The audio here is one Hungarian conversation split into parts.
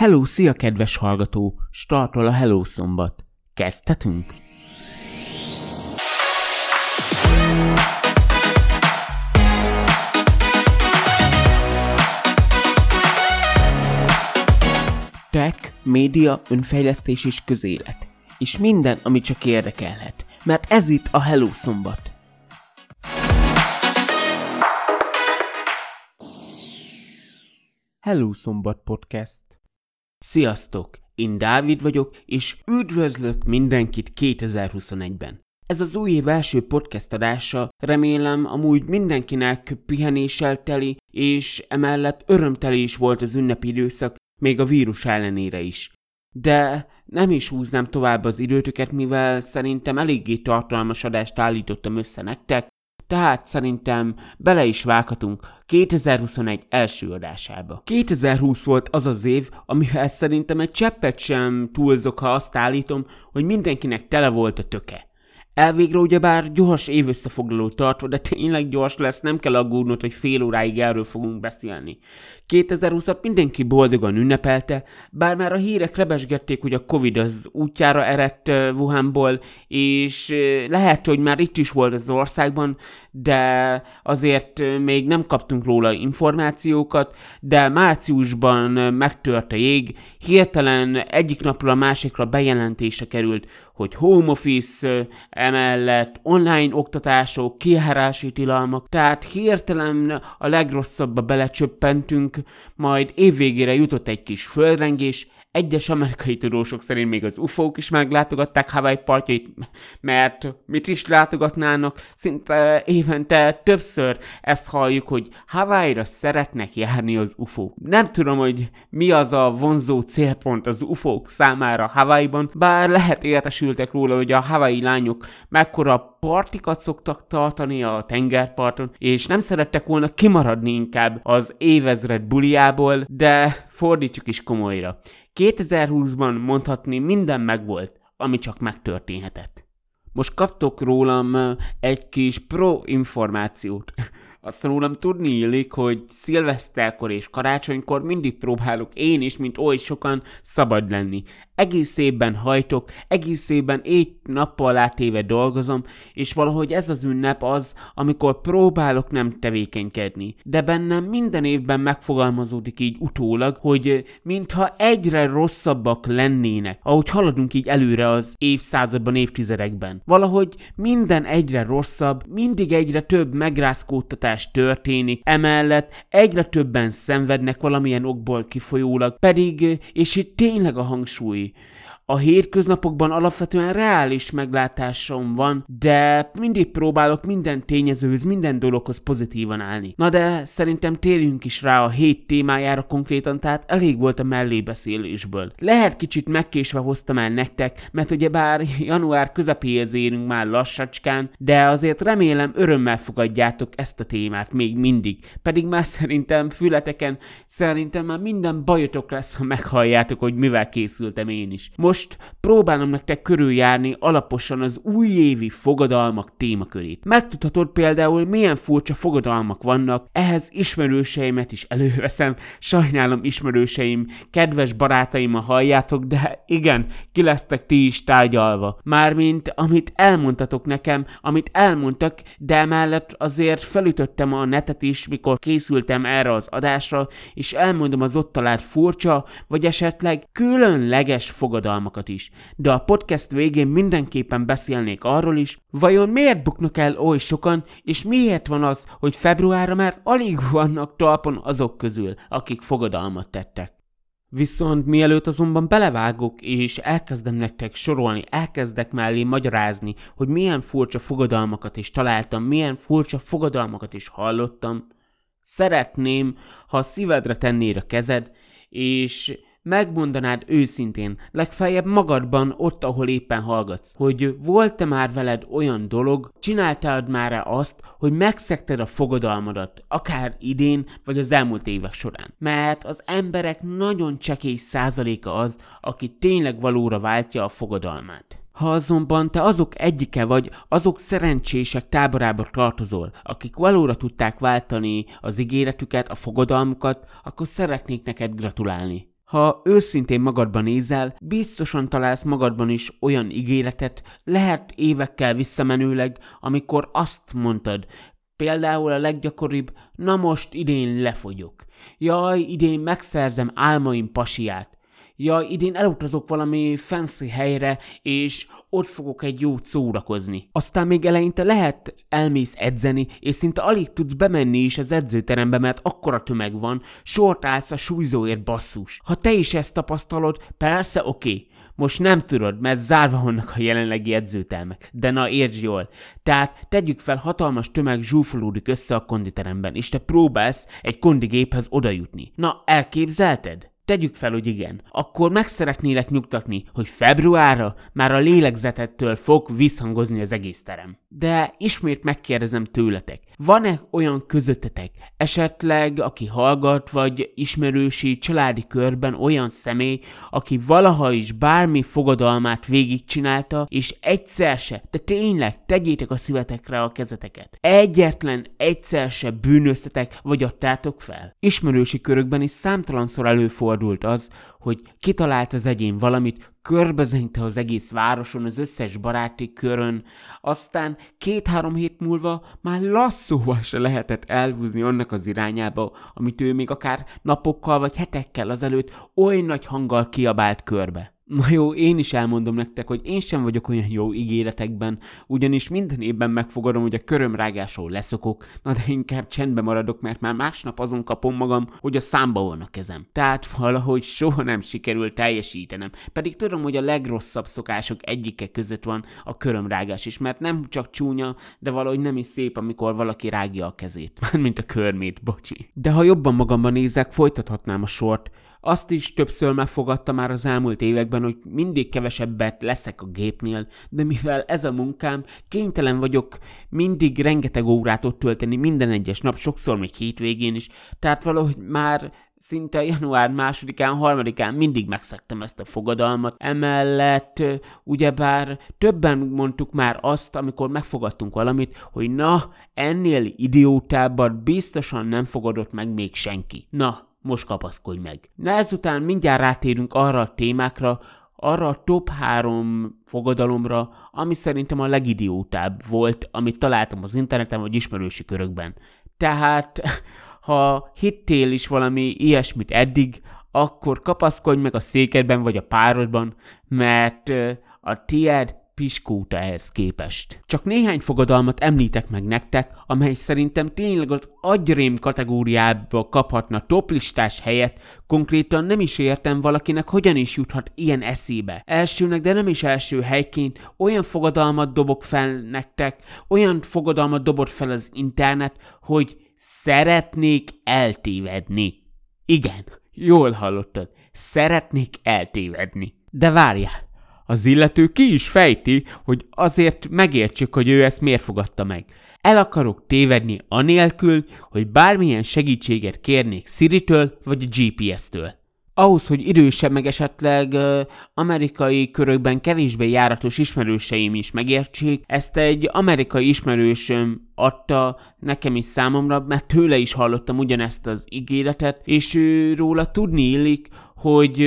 Hello, szia kedves hallgató! Startol a Hello Szombat. Kezdhetünk? Tech, média, önfejlesztés és közélet. És minden, ami csak érdekelhet. Mert ez itt a Hello Szombat. Hello Szombat Podcast. Sziasztok! Én Dávid vagyok, és üdvözlök mindenkit 2021-ben. Ez az új év első podcast adása, remélem amúgy mindenkinek pihenéssel teli, és emellett örömteli is volt az ünnepi időszak, még a vírus ellenére is. De nem is húznám tovább az időtöket, mivel szerintem eléggé tartalmas adást állítottam össze nektek, tehát szerintem bele is vághatunk 2021 első adásába. 2020 volt az az év, amivel szerintem egy cseppet sem túlzok, ha azt állítom, hogy mindenkinek tele volt a töke. Elvégre ugyebár gyors évösszefoglaló tartva, de tényleg gyors lesz, nem kell aggódnod, hogy fél óráig erről fogunk beszélni. 2020-at mindenki boldogan ünnepelte, bár már a hírek rebesgették, hogy a Covid az útjára eredt Wuhanból, és lehet, hogy már itt is volt az országban, de azért még nem kaptunk róla információkat, de márciusban megtört a jég, hirtelen egyik napról a másikra bejelentése került, hogy home office, emellett online oktatások, kiárási tilalmak, tehát hirtelen a legrosszabbba belecsöppentünk, majd évvégére jutott egy kis földrengés, egyes amerikai tudósok szerint még az UFO-k is meglátogatták Hawaii partjait, mert mit is látogatnának? Szinte évente többször ezt halljuk, hogy Hawaii-ra szeretnek járni az UFO. Nem tudom, hogy mi az a vonzó célpont az UFO-k számára Hawaii-ban, bár lehet értesültek róla, hogy a Hawaii lányok mekkora partikat szoktak tartani a tengerparton, és nem szerettek volna kimaradni inkább az évezred buliából, de fordítsuk is komolyra. 2020-ban mondhatni minden megvolt, ami csak megtörténhetett. Most kaptok rólam egy kis pro információt. Azt rólam tudni illik, hogy szilveszterkor és karácsonykor mindig próbálok én is, mint oly sokan, szabad lenni egész évben hajtok, egész évben éjt nappal átéve dolgozom, és valahogy ez az ünnep az, amikor próbálok nem tevékenykedni. De bennem minden évben megfogalmazódik így utólag, hogy mintha egyre rosszabbak lennének, ahogy haladunk így előre az évszázadban, évtizedekben. Valahogy minden egyre rosszabb, mindig egyre több megrázkódtatás történik, emellett egyre többen szenvednek valamilyen okból kifolyólag, pedig, és itt tényleg a hangsúly, a hétköznapokban alapvetően reális meglátásom van, de mindig próbálok minden tényezőhöz, minden dologhoz pozitívan állni. Na de szerintem térjünk is rá a hét témájára konkrétan, tehát elég volt a mellébeszélésből. Lehet kicsit megkésve hoztam el nektek, mert ugye bár január közepéhez érünk már lassacskán, de azért remélem örömmel fogadjátok ezt a témát még mindig. Pedig már szerintem fületeken, szerintem már minden bajotok lesz, ha meghalljátok, hogy mivel készültem én is. Most most próbálom nektek körüljárni alaposan az újévi fogadalmak témakörét. Megtudhatod például, milyen furcsa fogadalmak vannak, ehhez ismerőseimet is előveszem, sajnálom ismerőseim, kedves barátaim a halljátok, de igen, ki lesztek ti is tárgyalva. Mármint, amit elmondtatok nekem, amit elmondtak, de emellett azért felütöttem a netet is, mikor készültem erre az adásra, és elmondom az ott talált furcsa, vagy esetleg különleges fogadalmak tartalmakat is, de a podcast végén mindenképpen beszélnék arról is, vajon miért buknak el oly sokan, és miért van az, hogy februárra már alig vannak talpon azok közül, akik fogadalmat tettek. Viszont mielőtt azonban belevágok, és elkezdem nektek sorolni, elkezdek mellé magyarázni, hogy milyen furcsa fogadalmakat is találtam, milyen furcsa fogadalmakat is hallottam, szeretném, ha a szívedre tennéd a kezed, és megmondanád őszintén, legfeljebb magadban, ott, ahol éppen hallgatsz, hogy volt-e már veled olyan dolog, csináltad már-e azt, hogy megszekted a fogadalmadat, akár idén, vagy az elmúlt évek során. Mert az emberek nagyon csekély százaléka az, aki tényleg valóra váltja a fogadalmát. Ha azonban te azok egyike vagy, azok szerencsések táborába tartozol, akik valóra tudták váltani az ígéretüket, a fogadalmukat, akkor szeretnék neked gratulálni. Ha őszintén magadban nézel, biztosan találsz magadban is olyan ígéretet, lehet évekkel visszamenőleg, amikor azt mondtad, Például a leggyakoribb, na most idén lefogyok. Jaj, idén megszerzem álmaim pasiát ja, idén elutazok valami fancy helyre, és ott fogok egy jót szórakozni. Aztán még eleinte lehet elmész edzeni, és szinte alig tudsz bemenni is az edzőterembe, mert akkora tömeg van, sort állsz a súlyzóért basszus. Ha te is ezt tapasztalod, persze oké, okay. Most nem tudod, mert zárva vannak a jelenlegi edzőtermek. De na, értsd jól. Tehát tegyük fel, hatalmas tömeg zsúfolódik össze a konditeremben, és te próbálsz egy kondigéphez odajutni. Na, elképzelted? Tegyük fel, hogy igen. Akkor meg szeretnélek nyugtatni, hogy februárra már a lélegzetettől fog visszhangozni az egész terem. De ismét megkérdezem tőletek, van-e olyan közöttetek, esetleg aki hallgat, vagy ismerősi családi körben olyan személy, aki valaha is bármi fogadalmát végigcsinálta, és egyszer se, de tényleg tegyétek a szívetekre a kezeteket. Egyetlen egyszer se bűnöztetek, vagy adtátok fel. Ismerősi körökben is számtalanszor előfordult az, hogy kitalált az egyén valamit, körbezengte az egész városon, az összes baráti körön, aztán két-három hét múlva már lasszóval se lehetett elhúzni annak az irányába, amit ő még akár napokkal vagy hetekkel azelőtt oly nagy hanggal kiabált körbe. Na jó, én is elmondom nektek, hogy én sem vagyok olyan jó ígéretekben, ugyanis minden évben megfogadom, hogy a körömrágásról leszokok, na de inkább csendben maradok, mert már másnap azon kapom magam, hogy a számba van a kezem. Tehát valahogy soha nem sikerül teljesítenem. Pedig tudom, hogy a legrosszabb szokások egyike között van a körömrágás is, mert nem csak csúnya, de valahogy nem is szép, amikor valaki rágja a kezét. Mint a körmét, bocsi. De ha jobban magamban nézek, folytathatnám a sort, azt is többször megfogadta már az elmúlt években, hogy mindig kevesebbet leszek a gépnél, de mivel ez a munkám, kénytelen vagyok mindig rengeteg órát ott tölteni minden egyes nap, sokszor még hétvégén is, tehát valahogy már szinte január másodikán, harmadikán mindig megszektem ezt a fogadalmat. Emellett ugyebár többen mondtuk már azt, amikor megfogadtunk valamit, hogy na, ennél idiótábbat biztosan nem fogadott meg még senki. Na, most kapaszkodj meg. Na ezután mindjárt rátérünk arra a témákra, arra a top 3 fogadalomra, ami szerintem a legidiótább volt, amit találtam az interneten vagy ismerősi körökben. Tehát, ha hittél is valami ilyesmit eddig, akkor kapaszkodj meg a székedben vagy a párodban, mert a tied piskóta ehhez képest. Csak néhány fogadalmat említek meg nektek, amely szerintem tényleg az agyrém kategóriába kaphatna toplistás helyet, konkrétan nem is értem valakinek hogyan is juthat ilyen eszébe. Elsőnek, de nem is első helyként olyan fogadalmat dobok fel nektek, olyan fogadalmat dobott fel az internet, hogy szeretnék eltévedni. Igen, jól hallottad, szeretnék eltévedni. De várjál, az illető ki is fejti, hogy azért megértsük, hogy ő ezt miért fogadta meg. El akarok tévedni anélkül, hogy bármilyen segítséget kérnék Siri-től vagy a GPS-től. Ahhoz, hogy idősebb meg esetleg uh, amerikai körökben kevésbé járatos ismerőseim is megértsék, ezt egy amerikai ismerősöm adta nekem is számomra, mert tőle is hallottam ugyanezt az ígéretet, és ő róla tudni illik, hogy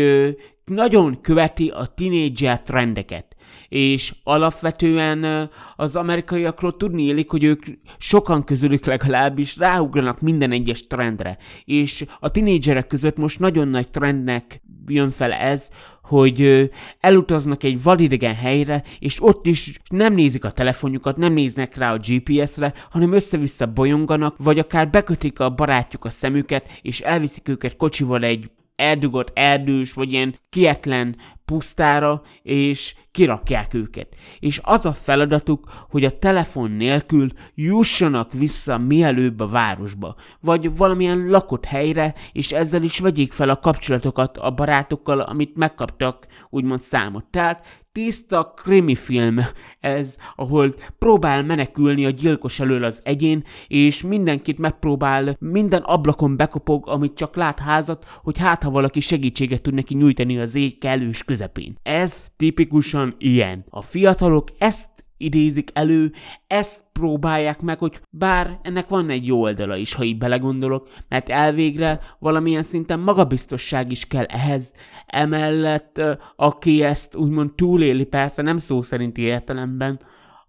nagyon követi a tínédzser trendeket, és alapvetően az amerikaiakról tudni élik, hogy ők sokan közülük legalábbis ráugranak minden egyes trendre, és a tinédzserek között most nagyon nagy trendnek jön fel ez, hogy elutaznak egy vadidegen helyre, és ott is nem nézik a telefonjukat, nem néznek rá a GPS-re, hanem össze-vissza bolyonganak, vagy akár bekötik a barátjuk a szemüket, és elviszik őket kocsival egy eldugott erdős, vagy ilyen kietlen pusztára, és kirakják őket. És az a feladatuk, hogy a telefon nélkül jussanak vissza mielőbb a városba, vagy valamilyen lakott helyre, és ezzel is vegyék fel a kapcsolatokat a barátokkal, amit megkaptak, úgymond számot. Tehát tiszta krimi film ez, ahol próbál menekülni a gyilkos elől az egyén, és mindenkit megpróbál, minden ablakon bekopog, amit csak lát házat, hogy hát ha valaki segítséget tud neki nyújtani az ég kellős közepén. Ez tipikusan ilyen. A fiatalok ezt idézik elő, ezt próbálják meg, hogy bár ennek van egy jó oldala is, ha így belegondolok, mert elvégre valamilyen szinten magabiztosság is kell ehhez. Emellett, aki ezt úgymond túléli, persze nem szó szerinti értelemben,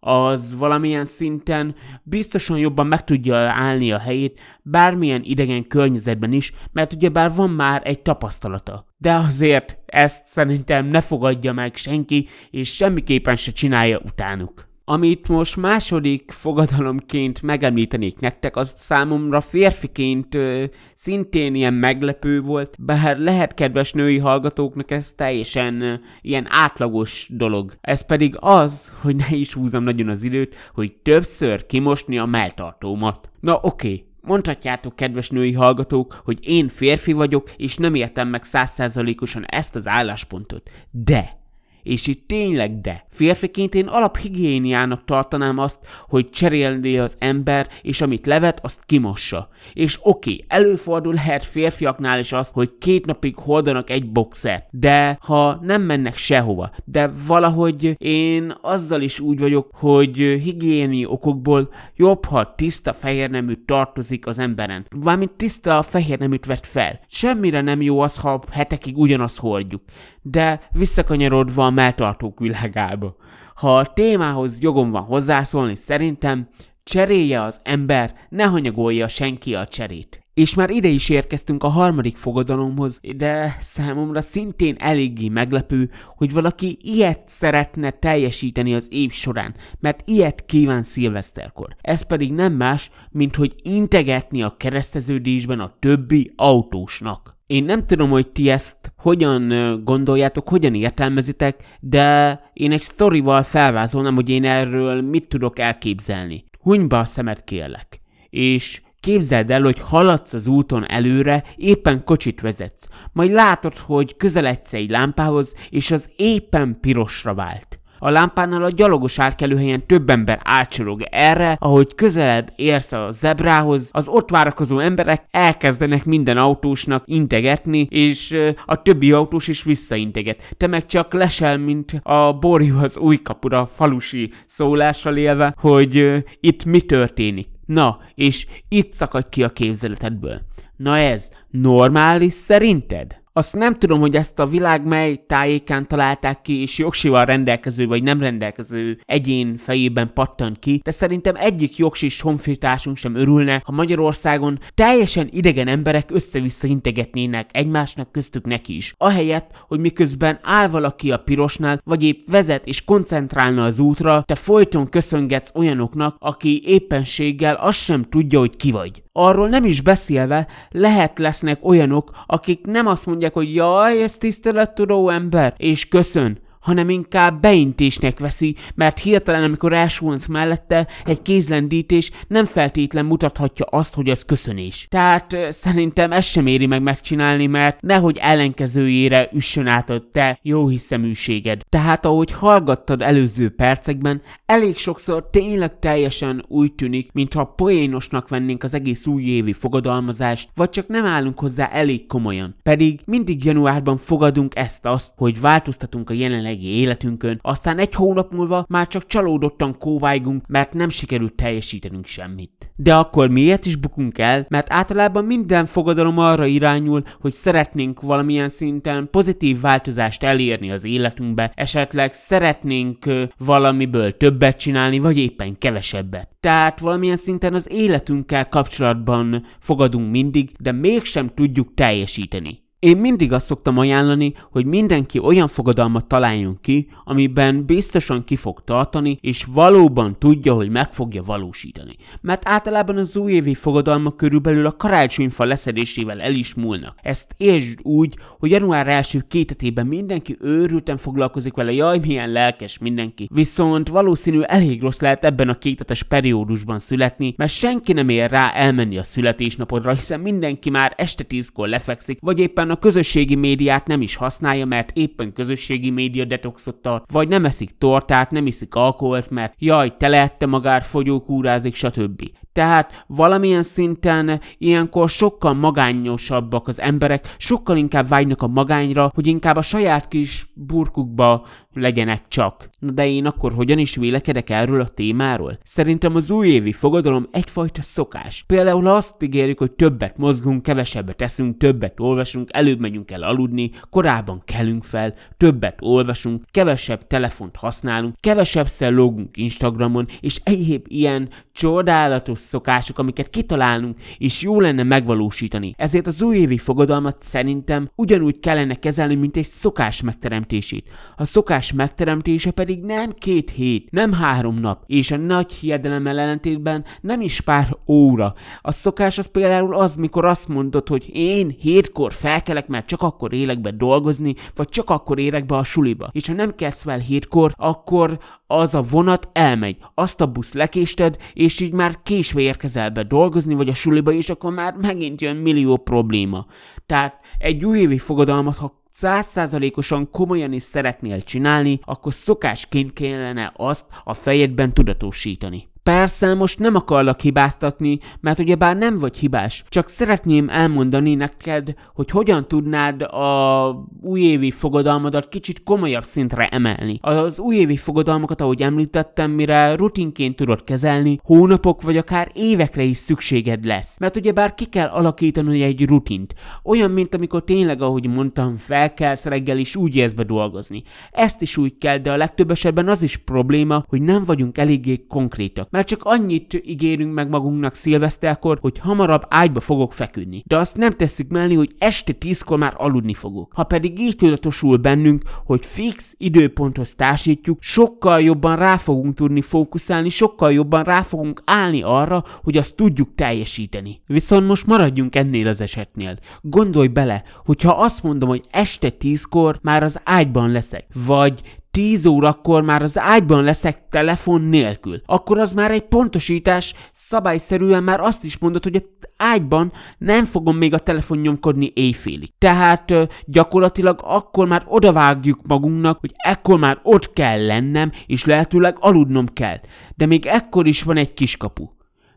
az valamilyen szinten biztosan jobban meg tudja állni a helyét bármilyen idegen környezetben is, mert ugyebár van már egy tapasztalata. De azért ezt szerintem ne fogadja meg senki, és semmiképpen se csinálja utánuk. Amit most második fogadalomként megemlítenék nektek, az számomra férfiként ö, szintén ilyen meglepő volt, bár lehet kedves női hallgatóknak ez teljesen ö, ilyen átlagos dolog. Ez pedig az, hogy ne is húzom nagyon az időt, hogy többször kimosni a melltartómat. Na oké, okay. Mondhatjátok, kedves női hallgatók, hogy én férfi vagyok, és nem értem meg százszázalékosan ezt az álláspontot. De és itt tényleg de. Férfiként én alaphigiéniának tartanám azt, hogy cserélni az ember, és amit levet, azt kimossa. És oké, okay, előfordul lehet férfiaknál is az, hogy két napig hordanak egy boxert, de ha nem mennek sehova, de valahogy én azzal is úgy vagyok, hogy higiéni okokból jobb, ha tiszta fehér nemű tartozik az emberen. Valamint tiszta fehér neműt vett fel. Semmire nem jó az, ha hetekig ugyanazt hordjuk. De visszakanyarodva melltartók világába. Ha a témához jogom van hozzászólni, szerintem cserélje az ember, ne hanyagolja senki a cserét. És már ide is érkeztünk a harmadik fogadalomhoz, de számomra szintén eléggé meglepő, hogy valaki ilyet szeretne teljesíteni az év során, mert ilyet kíván szilveszterkor. Ez pedig nem más, mint hogy integetni a kereszteződésben a többi autósnak. Én nem tudom, hogy ti ezt hogyan gondoljátok, hogyan értelmezitek, de én egy sztorival felvázolnám, hogy én erről mit tudok elképzelni. Hunyba a szemet kérlek. És Képzeld el, hogy haladsz az úton előre, éppen kocsit vezetsz, majd látod, hogy közeledsz egy lámpához, és az éppen pirosra vált. A lámpánál a gyalogos átkelőhelyen több ember átsorog erre, ahogy közelebb érsz a zebrához, az ott várakozó emberek elkezdenek minden autósnak integetni, és a többi autós is visszainteget. Te meg csak lesel, mint a borjú az új kapura falusi szólással élve, hogy itt mi történik. Na, és itt szakadj ki a képzeletedből. Na ez normális szerinted? Azt nem tudom, hogy ezt a világ mely tájékán találták ki, és jogsival rendelkező vagy nem rendelkező egyén fejében pattan ki, de szerintem egyik jogsis honfitársunk sem örülne, ha Magyarországon teljesen idegen emberek össze-vissza integetnének egymásnak köztük neki is. Ahelyett, hogy miközben áll valaki a pirosnál, vagy épp vezet és koncentrálna az útra, te folyton köszöngetsz olyanoknak, aki éppenséggel azt sem tudja, hogy ki vagy. Arról nem is beszélve, lehet lesznek olyanok, akik nem azt mondják, hogy jaj, ez tisztelettudó ember, és köszön, hanem inkább beintésnek veszi, mert hirtelen, amikor elsuhansz mellette, egy kézlendítés nem feltétlen mutathatja azt, hogy az köszönés. Tehát szerintem ezt sem éri meg megcsinálni, mert nehogy ellenkezőjére üssön át a te jó hiszeműséged. Tehát ahogy hallgattad előző percekben, elég sokszor tényleg teljesen úgy tűnik, mintha poénosnak vennénk az egész újévi fogadalmazást, vagy csak nem állunk hozzá elég komolyan. Pedig mindig januárban fogadunk ezt-azt, hogy változtatunk a jelenleg jelenlegi életünkön, aztán egy hónap múlva már csak csalódottan kóvájgunk, mert nem sikerült teljesítenünk semmit. De akkor miért is bukunk el? Mert általában minden fogadalom arra irányul, hogy szeretnénk valamilyen szinten pozitív változást elérni az életünkbe, esetleg szeretnénk valamiből többet csinálni, vagy éppen kevesebbet. Tehát valamilyen szinten az életünkkel kapcsolatban fogadunk mindig, de mégsem tudjuk teljesíteni. Én mindig azt szoktam ajánlani, hogy mindenki olyan fogadalmat találjon ki, amiben biztosan ki fog tartani, és valóban tudja, hogy meg fogja valósítani. Mert általában az újévi fogadalmak körülbelül a karácsonyfa leszedésével el is múlnak. Ezt értsd úgy, hogy január első kétetében mindenki őrülten foglalkozik vele, jaj, milyen lelkes mindenki. Viszont valószínű elég rossz lehet ebben a kétetes periódusban születni, mert senki nem ér rá elmenni a születésnapodra, hiszen mindenki már este tízkor lefekszik, vagy éppen a közösségi médiát nem is használja, mert éppen közösségi média detoxot tart, vagy nem eszik tortát, nem iszik alkoholt, mert jaj, telehette magát, fogyókúrázik, stb. Tehát valamilyen szinten ilyenkor sokkal magányosabbak az emberek, sokkal inkább vágynak a magányra, hogy inkább a saját kis burkukba legyenek csak. Na de én akkor hogyan is vélekedek erről a témáról? Szerintem az újévi fogadalom egyfajta szokás. Például azt ígérjük, hogy többet mozgunk, kevesebbet eszünk, többet olvasunk, előbb megyünk el aludni, korábban kelünk fel, többet olvasunk, kevesebb telefont használunk, kevesebb logunk Instagramon, és egyéb ilyen csodálatos szokások, amiket kitalálunk, és jó lenne megvalósítani. Ezért az újévi fogadalmat szerintem ugyanúgy kellene kezelni, mint egy szokás megteremtését. A szokás megteremtése pedig nem két hét, nem három nap, és a nagy hiedelem ellentétben nem is pár óra. A szokás az például az, mikor azt mondod, hogy én hétkor felkelek, mert csak akkor élek be dolgozni, vagy csak akkor érek be a suliba. És ha nem kezd fel hétkor, akkor az a vonat elmegy, azt a busz lekésted, és így már késve érkezel be dolgozni, vagy a suliba, és akkor már megint jön millió probléma. Tehát egy újévi fogadalmat, ha százszázalékosan komolyan is szeretnél csinálni, akkor szokásként kellene azt a fejedben tudatosítani. Persze most nem akarlak hibáztatni, mert ugyebár nem vagy hibás, csak szeretném elmondani neked, hogy hogyan tudnád a újévi fogadalmadat kicsit komolyabb szintre emelni. Az újévi fogadalmakat, ahogy említettem, mire rutinként tudod kezelni, hónapok vagy akár évekre is szükséged lesz. Mert ugyebár ki kell alakítani egy rutint. Olyan, mint amikor tényleg, ahogy mondtam, felkelsz reggel is úgy érsz be dolgozni. Ezt is úgy kell, de a legtöbb esetben az is probléma, hogy nem vagyunk eléggé konkrétak mert csak annyit ígérünk meg magunknak szilveszterkor, hogy hamarabb ágyba fogok feküdni. De azt nem tesszük mellé, hogy este tízkor már aludni fogok. Ha pedig így tudatosul bennünk, hogy fix időponthoz társítjuk, sokkal jobban rá fogunk tudni fókuszálni, sokkal jobban rá fogunk állni arra, hogy azt tudjuk teljesíteni. Viszont most maradjunk ennél az esetnél. Gondolj bele, hogyha azt mondom, hogy este tízkor már az ágyban leszek, vagy 10 órakor már az ágyban leszek telefon nélkül. Akkor az már egy pontosítás, szabályszerűen már azt is mondod, hogy az ágyban nem fogom még a telefon nyomkodni éjfélig. Tehát gyakorlatilag akkor már odavágjuk magunknak, hogy ekkor már ott kell lennem, és lehetőleg aludnom kell. De még ekkor is van egy kiskapu.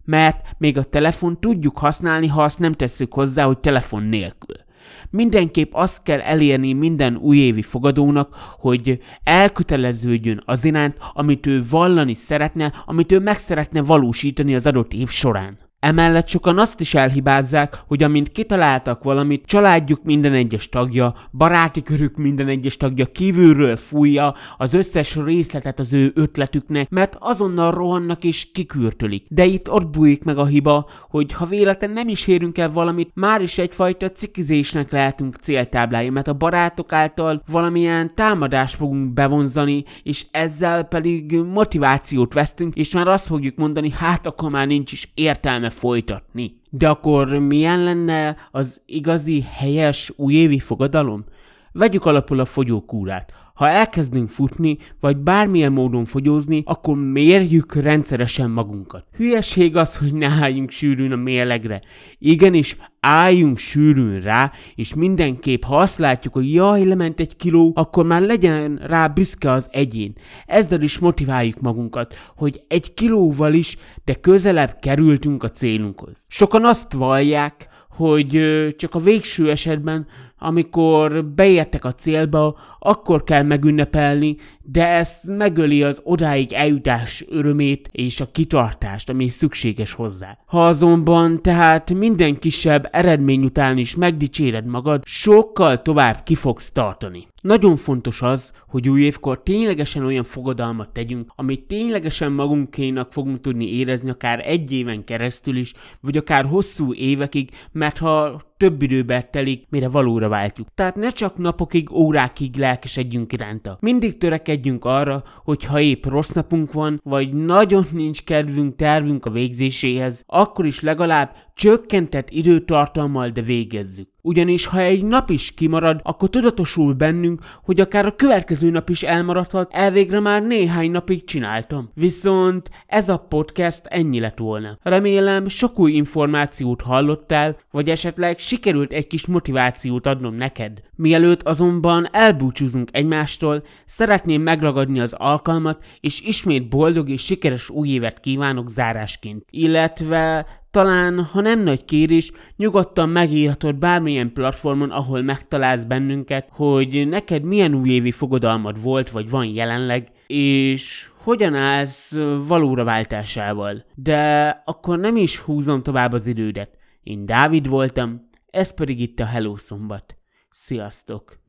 Mert még a telefon tudjuk használni, ha azt nem tesszük hozzá, hogy telefon nélkül. Mindenképp azt kell elérni minden újévi fogadónak, hogy elköteleződjön az iránt, amit ő vallani szeretne, amit ő meg szeretne valósítani az adott év során. Emellett sokan azt is elhibázzák, hogy amint kitaláltak valamit, családjuk minden egyes tagja, baráti körük minden egyes tagja kívülről fújja az összes részletet az ő ötletüknek, mert azonnal rohannak és kikürtölik. De itt ott bújik meg a hiba, hogy ha véletlen nem is érünk el valamit, már is egyfajta cikizésnek lehetünk céltáblái, mert a barátok által valamilyen támadást fogunk bevonzani, és ezzel pedig motivációt vesztünk, és már azt fogjuk mondani, hát akkor már nincs is értelme folytatni. De akkor milyen lenne az igazi, helyes újévi fogadalom? Vegyük alapul a fogyókúrát. Ha elkezdünk futni, vagy bármilyen módon fogyózni, akkor mérjük rendszeresen magunkat. Hülyeség az, hogy ne álljunk sűrűn a mérlegre. Igenis, álljunk sűrűn rá, és mindenképp, ha azt látjuk, hogy jaj, lement egy kiló, akkor már legyen rá büszke az egyén. Ezzel is motiváljuk magunkat, hogy egy kilóval is, de közelebb kerültünk a célunkhoz. Sokan azt vallják, hogy csak a végső esetben, amikor beértek a célba, akkor kell megünnepelni, de ezt megöli az odáig eljutás örömét és a kitartást, ami szükséges hozzá. Ha azonban tehát minden kisebb eredmény után is megdicséred magad, sokkal tovább ki fogsz tartani. Nagyon fontos az, hogy új évkor ténylegesen olyan fogadalmat tegyünk, amit ténylegesen magunkénak fogunk tudni érezni akár egy éven keresztül is, vagy akár hosszú évekig, mert ha több időbe telik, mire valóra váltjuk. Tehát ne csak napokig, órákig lelkesedjünk iránta. Mindig törekedjünk arra, hogy ha épp rossz napunk van, vagy nagyon nincs kedvünk, tervünk a végzéséhez, akkor is legalább csökkentett időtartalmal, de végezzük. Ugyanis ha egy nap is kimarad, akkor tudatosul bennünk, hogy akár a következő nap is elmaradhat, elvégre már néhány napig csináltam. Viszont ez a podcast ennyi lett volna. Remélem sok új információt hallottál, vagy esetleg sikerült egy kis motivációt adnom neked. Mielőtt azonban elbúcsúzunk egymástól, szeretném megragadni az alkalmat, és ismét boldog és sikeres új évet kívánok zárásként. Illetve talán, ha nem nagy kérés, nyugodtan megírhatod bármilyen platformon, ahol megtalálsz bennünket, hogy neked milyen újévi fogadalmad volt, vagy van jelenleg, és hogyan állsz valóra váltásával. De akkor nem is húzom tovább az idődet. Én Dávid voltam, ez pedig itt a Hello Szombat. Sziasztok!